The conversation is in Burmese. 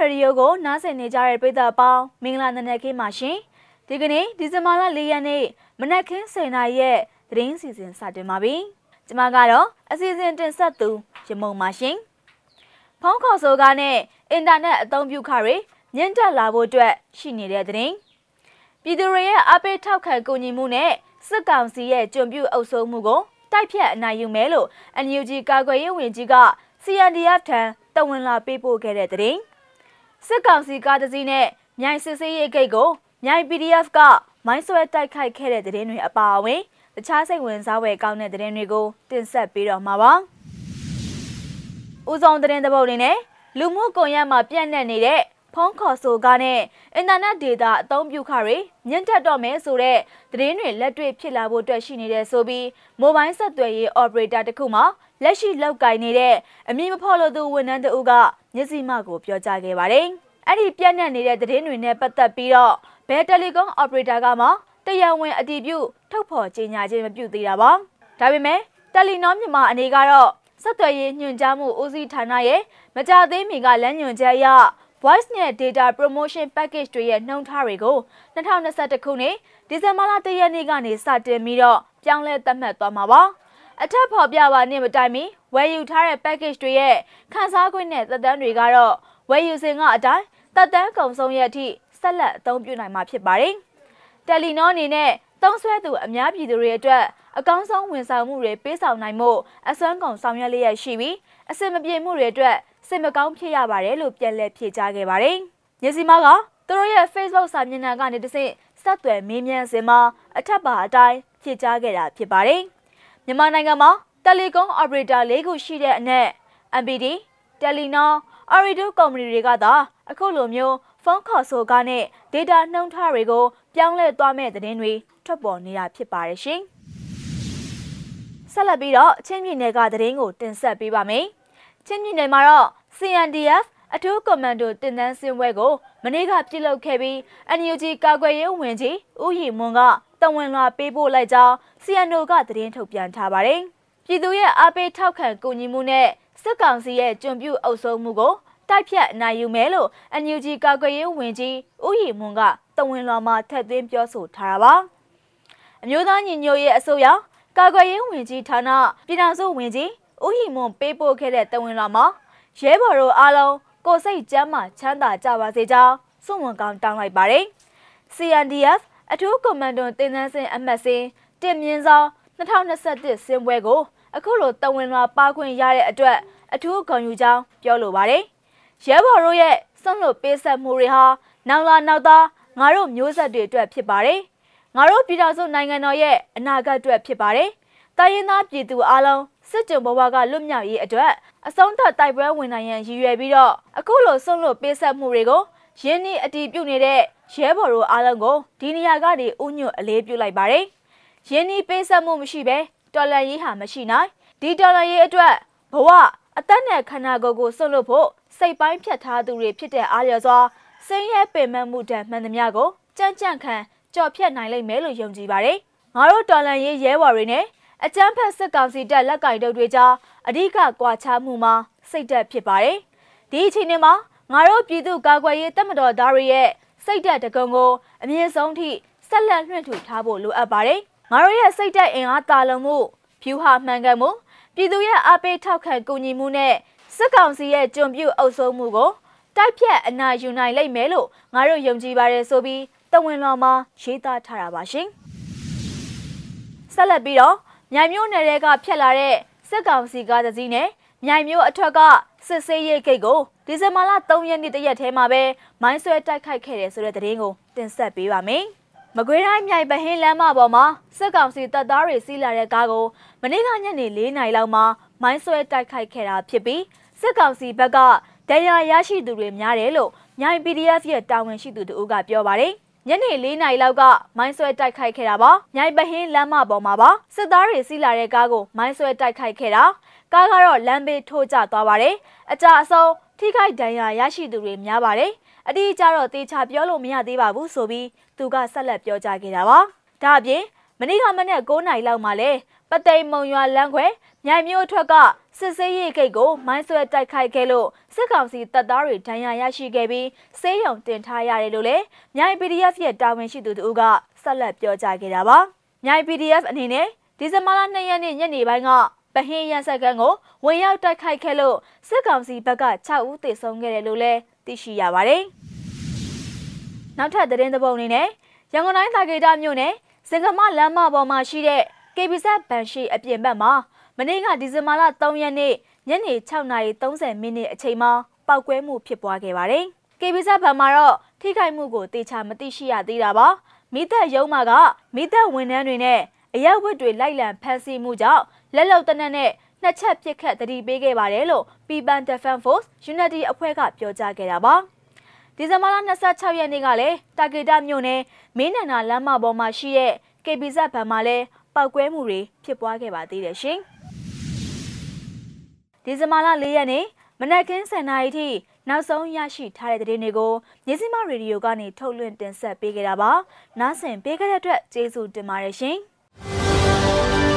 ရေဒီယိုကိုနားဆင်နေကြတဲ့ပရိသတ်အပေါင်းမင်္ဂလာနံနက်ခင်းပါရှင်။ဒီကနေ့ဒီဇင်ဘာလ၄ရက်နေ့မနက်ခင်း10:00နာရီရဲ့သတင်းစီစဉ်စတင်ပါပြီ။ကျွန်မကတော့အစီအစဉ်တင်ဆက်သူရမုံပါရှင်။ဖုန်းခေါ်ဆိုကားနဲ့အင်တာနက်အသုံးပြုခါတွေညှင့်တက်လာဖို့အတွက်ရှိနေတဲ့သတင်း။ပြည်သူတွေရဲ့အပိထောက်ခံကူညီမှုနဲ့စစ်ကောင်စီရဲ့ကြုံပြုအုပ်စိုးမှုကိုတိုက်ဖြတ်အနိုင်ယူမယ်လို့ NUG ကာကွယ်ရေးဝန်ကြီးက CNDF ထံတဝန်လာပေးပို့ခဲ့တဲ့သတင်း စစ်ကောင်စီကားတစ်စီးနဲ့မြိုင်စစ်စေးရေးဂိတ်ကိုမြိုင် PDF ကမိုင်းဆွဲတိုက်ခိုက်ခဲ့တဲ့သတင်းတွေအပါအဝင်တခြားစိတ်ဝင်စားဖွယ်ကောင်းတဲ့သတင်းတွေကိုတင်ဆက်ပေးတော့မှာပါ။ဦးဆောင်သတင်းတပုတ်အနေနဲ့လူမှုကွန်ရက်မှာပြန့်နှံ့နေတဲ့ ဖုန်းခေါ်ဆိုကားနဲ့အင်တာနက်ဒေတာအသုံးပြုခတွေညှင့်တက်တော့မယ်ဆိုတဲ့သတင်းတွေလက်တွေ့ဖြစ်လာဖို့အတွက်ရှိနေတဲ့ဆိုပြီးမိုဘိုင်းဆက်သွယ်ရေး operator တခုမှလက်ရှိလောက်ကင်နေတဲ့အမည်မဖော်လို့သူဝန်ထမ်းတဦးကမျက်စိမှကိုပြောကြားခဲ့ပါတယ်။အဲ့ဒီပြန့်နှံ့နေတဲ့သတင်းတွေနဲ့ပတ်သက်ပြီးတော့ဘယ်တယ်လီကွန် operator ကမှတရားဝင်အတည်ပြုထုတ်ဖော်ကြေညာခြင်းမပြုသေးတာပါ။ဒါပေမဲ့တယ်လီနောမြန်မာအနေကတော့ဆက်သွယ်ရေးညွှန်ကြားမှုဦးစီးဌာနရဲ့မကြသေးမီကလမ်းညွှန်ချက်အရ Voice နဲ့ Data Promotion Package တွေရဲ့နှုံထားတွေကို2021ခုနှစ်ဒီဇင်ဘာလ1ရက်နေ့ကနေစတင်ပြီးတော့ပြောင်းလဲသတ်မှတ်သွားမှာပါ။အထက်ဖော်ပြပါနဲ့မတိုင်မီဝယ်ယူထားတဲ့ package တွေရဲ့ခန်းစားခွင့်နဲ့သက်တမ်းတွေကတော့ဝယ်ယူစဉ်ကအတိုင်းသက်တမ်းကုန်ဆုံးရက်အထိဆက်လက်အသုံးပြုနိုင်မှာဖြစ်ပါတယ်။တယ်လီနောအနေနဲ့သုံးဆွဲသူအများပြည်သူတွေအတွက် အကောင်းဆုံးဝန်ဆောင်မှုတွေပေးဆောင်နိုင်မှုအစွမ်းကုန်ဆောင်ရွက်လျက်ရှိပြီးအစင်မပြေမှုတွေအတွက်စိတ်မကောင်းဖြစ်ရပါတယ်လို့ပြန်လည်ဖြေကြားခဲ့ပါတယ်။ညစီမကသူတို့ရဲ့ Facebook စာမျက်နှာကနေတဆင့်ဆက်သွယ်မေးမြန်းစဉ်မှာအထက်ပါအတိုင်းဖြေကြားခဲ့တာဖြစ်ပါတယ်။မြန်မာနိုင်ငံမှာတယ်လီကွန်အော်ပရေတာ၄ခုရှိတဲ့အနက် MPD, Telenor, Ooredoo ကုမ္ပဏီတွေကသာအခုလိုမျိုးဖုန်းခေါ်ဆိုကားနဲ့ data နှုံထားတွေကိုပြောင်းလဲသွားမဲ့သတင်းတွေထွက်ပေါ်နေတာဖြစ်ပါတယ်ရှင်။ ဆက်လက်ပြီးတော့ချင်းပြည်နယ်ကသတင်းကိုတင်ဆက်ပေးပါမယ်။ချင်းပြည်နယ်မှာတော့ CNDF အထူးကွန်မန်ဒိုတင်တန်းစင်ပွဲကိုမနေ့ကပြုလုပ်ခဲ့ပြီး NUG ကာကွယ်ရေးဝန်ကြီးဦးရီမွန်ကတဝန်လာပေးပို့လိုက်ကြောင်း CNO ကသတင်းထုတ်ပြန်ထားပါတယ်။ပြည်သူရဲ့အားပေးထောက်ခံကူညီမှုနဲ့စစ်ကောင်စီရဲ့ကြုံပြုအုပ်စိုးမှုကိုတိုက်ဖြတ်နိုင်ယူမယ်လို့ NUG ကာကွယ်ရေးဝန်ကြီးဦးရီမွန်ကတဝန်လာမှာထက်သွင်းပြောဆိုထားတာပါ။အမျိုးသားညီညွတ်ရေးအစိုးရ ကာကွယ်ရေးဝန်ကြီးဌာနပြည်ထောင်စုဝန်ကြီးဦးရီမွန်ပေးပို့ခဲ့တဲ့တဝန်လာမှာရဲဘော်တို့အားလုံးကိုစိတ်ကျမ်းမာချမ်းသာကြပါစေကြောင်းစွန့်ဝန်ကောင်းတောင်းလိုက်ပါတယ်။ CNDF အထူးကွန်မန်ဒိုတင်နန်းစင်အမှတ်စဉ်တင်မြင့်ဆောင်2021စင်ပွဲကိုအခုလိုတဝန်လာပါခွင့်ရတဲ့အတွက်အထူးဂုဏ်ယူကြောင်းပြောလိုပါတယ်။ရဲဘော်တို့ရဲ့စွန့်လွတ်ပေးဆက်မှုတွေဟာနောက်လာနောက်သားငါတို့မျိုးဆက်တွေအတွက်ဖြစ်ပါတယ်။ ငါတို့ပြည်ထောင်စုနိုင်ငံတော်ရဲ့အနာဂတ်အတွက်ဖြစ်ပါတယ်။တိုင်းရင်းသားပြည်သူအလုံးစစ်ကြုံဘဝကလွတ်မြောက်ရေးအတွက်အဆုံးသတ်တိုက်ပွဲဝင်နိုင်ရန်ရည်ရွယ်ပြီးတော့အခုလိုဆုံးလို့ပေးဆက်မှုတွေကိုရင်းနှီးအတီးပြုတ်နေတဲ့ရဲဘော်တို့အားလုံးကိုဒီနေရာကနေဥညွတ်အလေးပြုလိုက်ပါတယ်။ရင်းနှီးပေးဆက်မှုမရှိဘဲတော်လန်ရေးဟာမရှိနိုင်ဒီတော်လန်ရေးအတွက်ဘဝအသက်နဲ့ခန္ဓာကိုယ်ကိုဆွတ်လွတ်ဖို့စိတ်ပိုင်းဖြတ်ထားသူတွေဖြစ်တဲ့အားလျော်စွာဆင်းရဲပင်ပန်းမှုတံမှန်သမျှကိုကြံ့ကြံ့ခံ ကြော်ဖြတ်နိုင်လိမ့်မယ်လို့ယုံကြည်ပါတယ်။ငါတို့တော်လန်ရေးရဲဘော်တွေနဲ့အကြမ်းဖက်စစ်ကောင်စီတပ်လက်ကင်တုပ်တွေကြားအဓိကကွာခြားမှုမှာစိတ်သက်ဖြစ်ပါတယ်။ဒီအချိန်မှာငါတို့ပြည်သူကာကွယ်ရေးတပ်မတော်သားတွေရဲ့စိတ်သက်တကုံကိုအမြင့်ဆုံးထိဆက်လက်လွှင့်ထူထားဖို့လိုအပ်ပါတယ်။ငါတို့ရဲ့စိတ်သက်အင်အားတာလုံမှုဖြူဟာမှန်ကန်မှုပြည်သူရဲ့အားပေးထောက်ခံကူညီမှုနဲ့စစ်ကောင်စီရဲ့ကြုံပြုအုပ်စိုးမှုကိုတိုက်ဖြတ်အနာယူနိုင်လိမ့်မယ်လို့ငါတို့ယုံကြည်ပါတယ်ဆိုပြီးတ ဝင်လော်မှာရေးသားထားတာပါရှင်။ဆက်လက်ပြီးတော့မြိုင်မြို့နယ်တွေကဖျက်လာတဲ့စစ်ကောင်စီကားတစ်စီးနဲ့မြိုင်မြို့အထက်ကစစ်ဆေးရေးဂိတ်ကိုဒီဇင်ဘာလ3ရက်နေ့တရက်ထဲမှာပဲမိုင်းဆွဲတိုက်ခိုက်ခဲ့တယ်ဆိုတဲ့သတင်းကိုတင်ဆက်ပေးပါမယ်။မကွေးတိုင်းမြိုင်ပဟင်းလမ်းမပေါ်မှာစစ်ကောင်စီတပ်သားတွေစီးလာတဲ့ကားကိုမနေ့ကညနေ4နာရီလောက်မှာမိုင်းဆွဲတိုက်ခိုက်ခဲ့တာဖြစ်ပြီးစစ်ကောင်စီဘက်ကဒဏ်ရာရရှိသူတွေများတယ်လို့မြိုင် PDF ရဲ့တာဝန်ရှိသူတို့ကပြောပါတယ်။ ညနေ၄နာရီလောက်ကမိုင်းဆွဲတိုက်ခိုက်ခဲ့တာပါ။မြိုင်ပဟင်းလမ်းမပေါ်မှာပါစစ်သားတွေစီးလာတဲ့ကားကိုမိုင်းဆွဲတိုက်ခိုက်ခဲ့တာကားကတော့လမ်းဘေးထိုးကျသွားပါတယ်။အကြအဆုံးထိခိုက်ဒဏ်ရာရရှိသူတွေများပါတယ်။အတိအကျတော့တေချာပြောလို့မရသေးပါဘူးဆိုပြီးသူကဆက်လက်ပြောကြားခဲ့တာပါ။ဒါအပြင် မနေ့ကမနေ့9နာရီလောက်မှာလဲပသိမ်မုံရွာလမ်းခွဲမြိုင်မြို့ထွက်ကစစ်စေးရိတ်ဂိတ်ကိုမိုင်းဆွဲတိုက်ခိုက်ခဲ့လို့စစ်ကောင်စီတပ်သားတွေဒဏ်ရာရရှိခဲ့ပြီးစေးရုံတင်ထားရတယ်လို့လည်းမြိုင် PDF ရဲ့တာဝန်ရှိသူတို့ကဆက်လက်ပြောကြားခဲ့တာပါမြိုင် PDF အနေနဲ့ဒီဇင်ဘာလ2ရက်နေ့ညနေပိုင်းကပဟင်းရန်ဆက်ကန်းကိုဝင်ရောက်တိုက်ခိုက်ခဲ့လို့စစ်ကောင်စီဘက်က6ဦးသေဆုံးခဲ့တယ်လို့လည်းသိရှိရပါတယ်နောက်ထပ်သတင်းသဘောအနေနဲ့ရန်ကုန်တိုင်းသာကေတမြို့နယ် စင်ကမလမ်းမပေါ်မှာရှိတဲ့ KBZ ဘန်ရှိအပြင်ဘက်မှာမနေ့ကဒီဇင်ဘာလ3ရက်နေ့ညနေ6:30မိနစ်အချိန်မှာပောက်ကွဲမှုဖြစ်ပွားခဲ့ပါတယ်။ KBZ ဘန်မှာတော့ထိခိုက်မှုကိုတေချာမသိရှိရသေးတာပါ။မိသက်ရုံးမှာကမိသက်ဝန်ထမ်းတွေနဲ့အရက်ဝတ်တွေလိုက်လံဖမ်းဆီးမှုကြောင့်လက်လုံတနက်နဲ့နှစ်ချက်ပြစ်ခတ်တတိပေးခဲ့ပါတယ်လို့ People Defense Force Unity အဖွဲ့ကပြောကြားခဲ့တာပါ။ ဒီဇင်ဘာလ26ရက်နေ့ကလည်းတာဂေတာမြို့နယ်မင်းနန္ဒာလမ်းမပေါ်မှာရှိတဲ့ KBZ ဘဏ်မှာလည်းပောက်ကွဲမှုတွေဖြစ်ပွားခဲ့ပါသေးတယ်ရှင်။ဒီဇင်ဘာလ၄ရက်နေ့မနက်ခင်း7:00နာရီထိနောက်ဆုံးရရှိထားတဲ့သတင်းတွေကိုညစီမရေဒီယိုကနေထုတ်လွှင့်တင်ဆက်ပေးကြတာပါ။နားဆင်ပေးကြတဲ့အတွက်ကျေးဇူးတင်ပါတယ်ရှင်။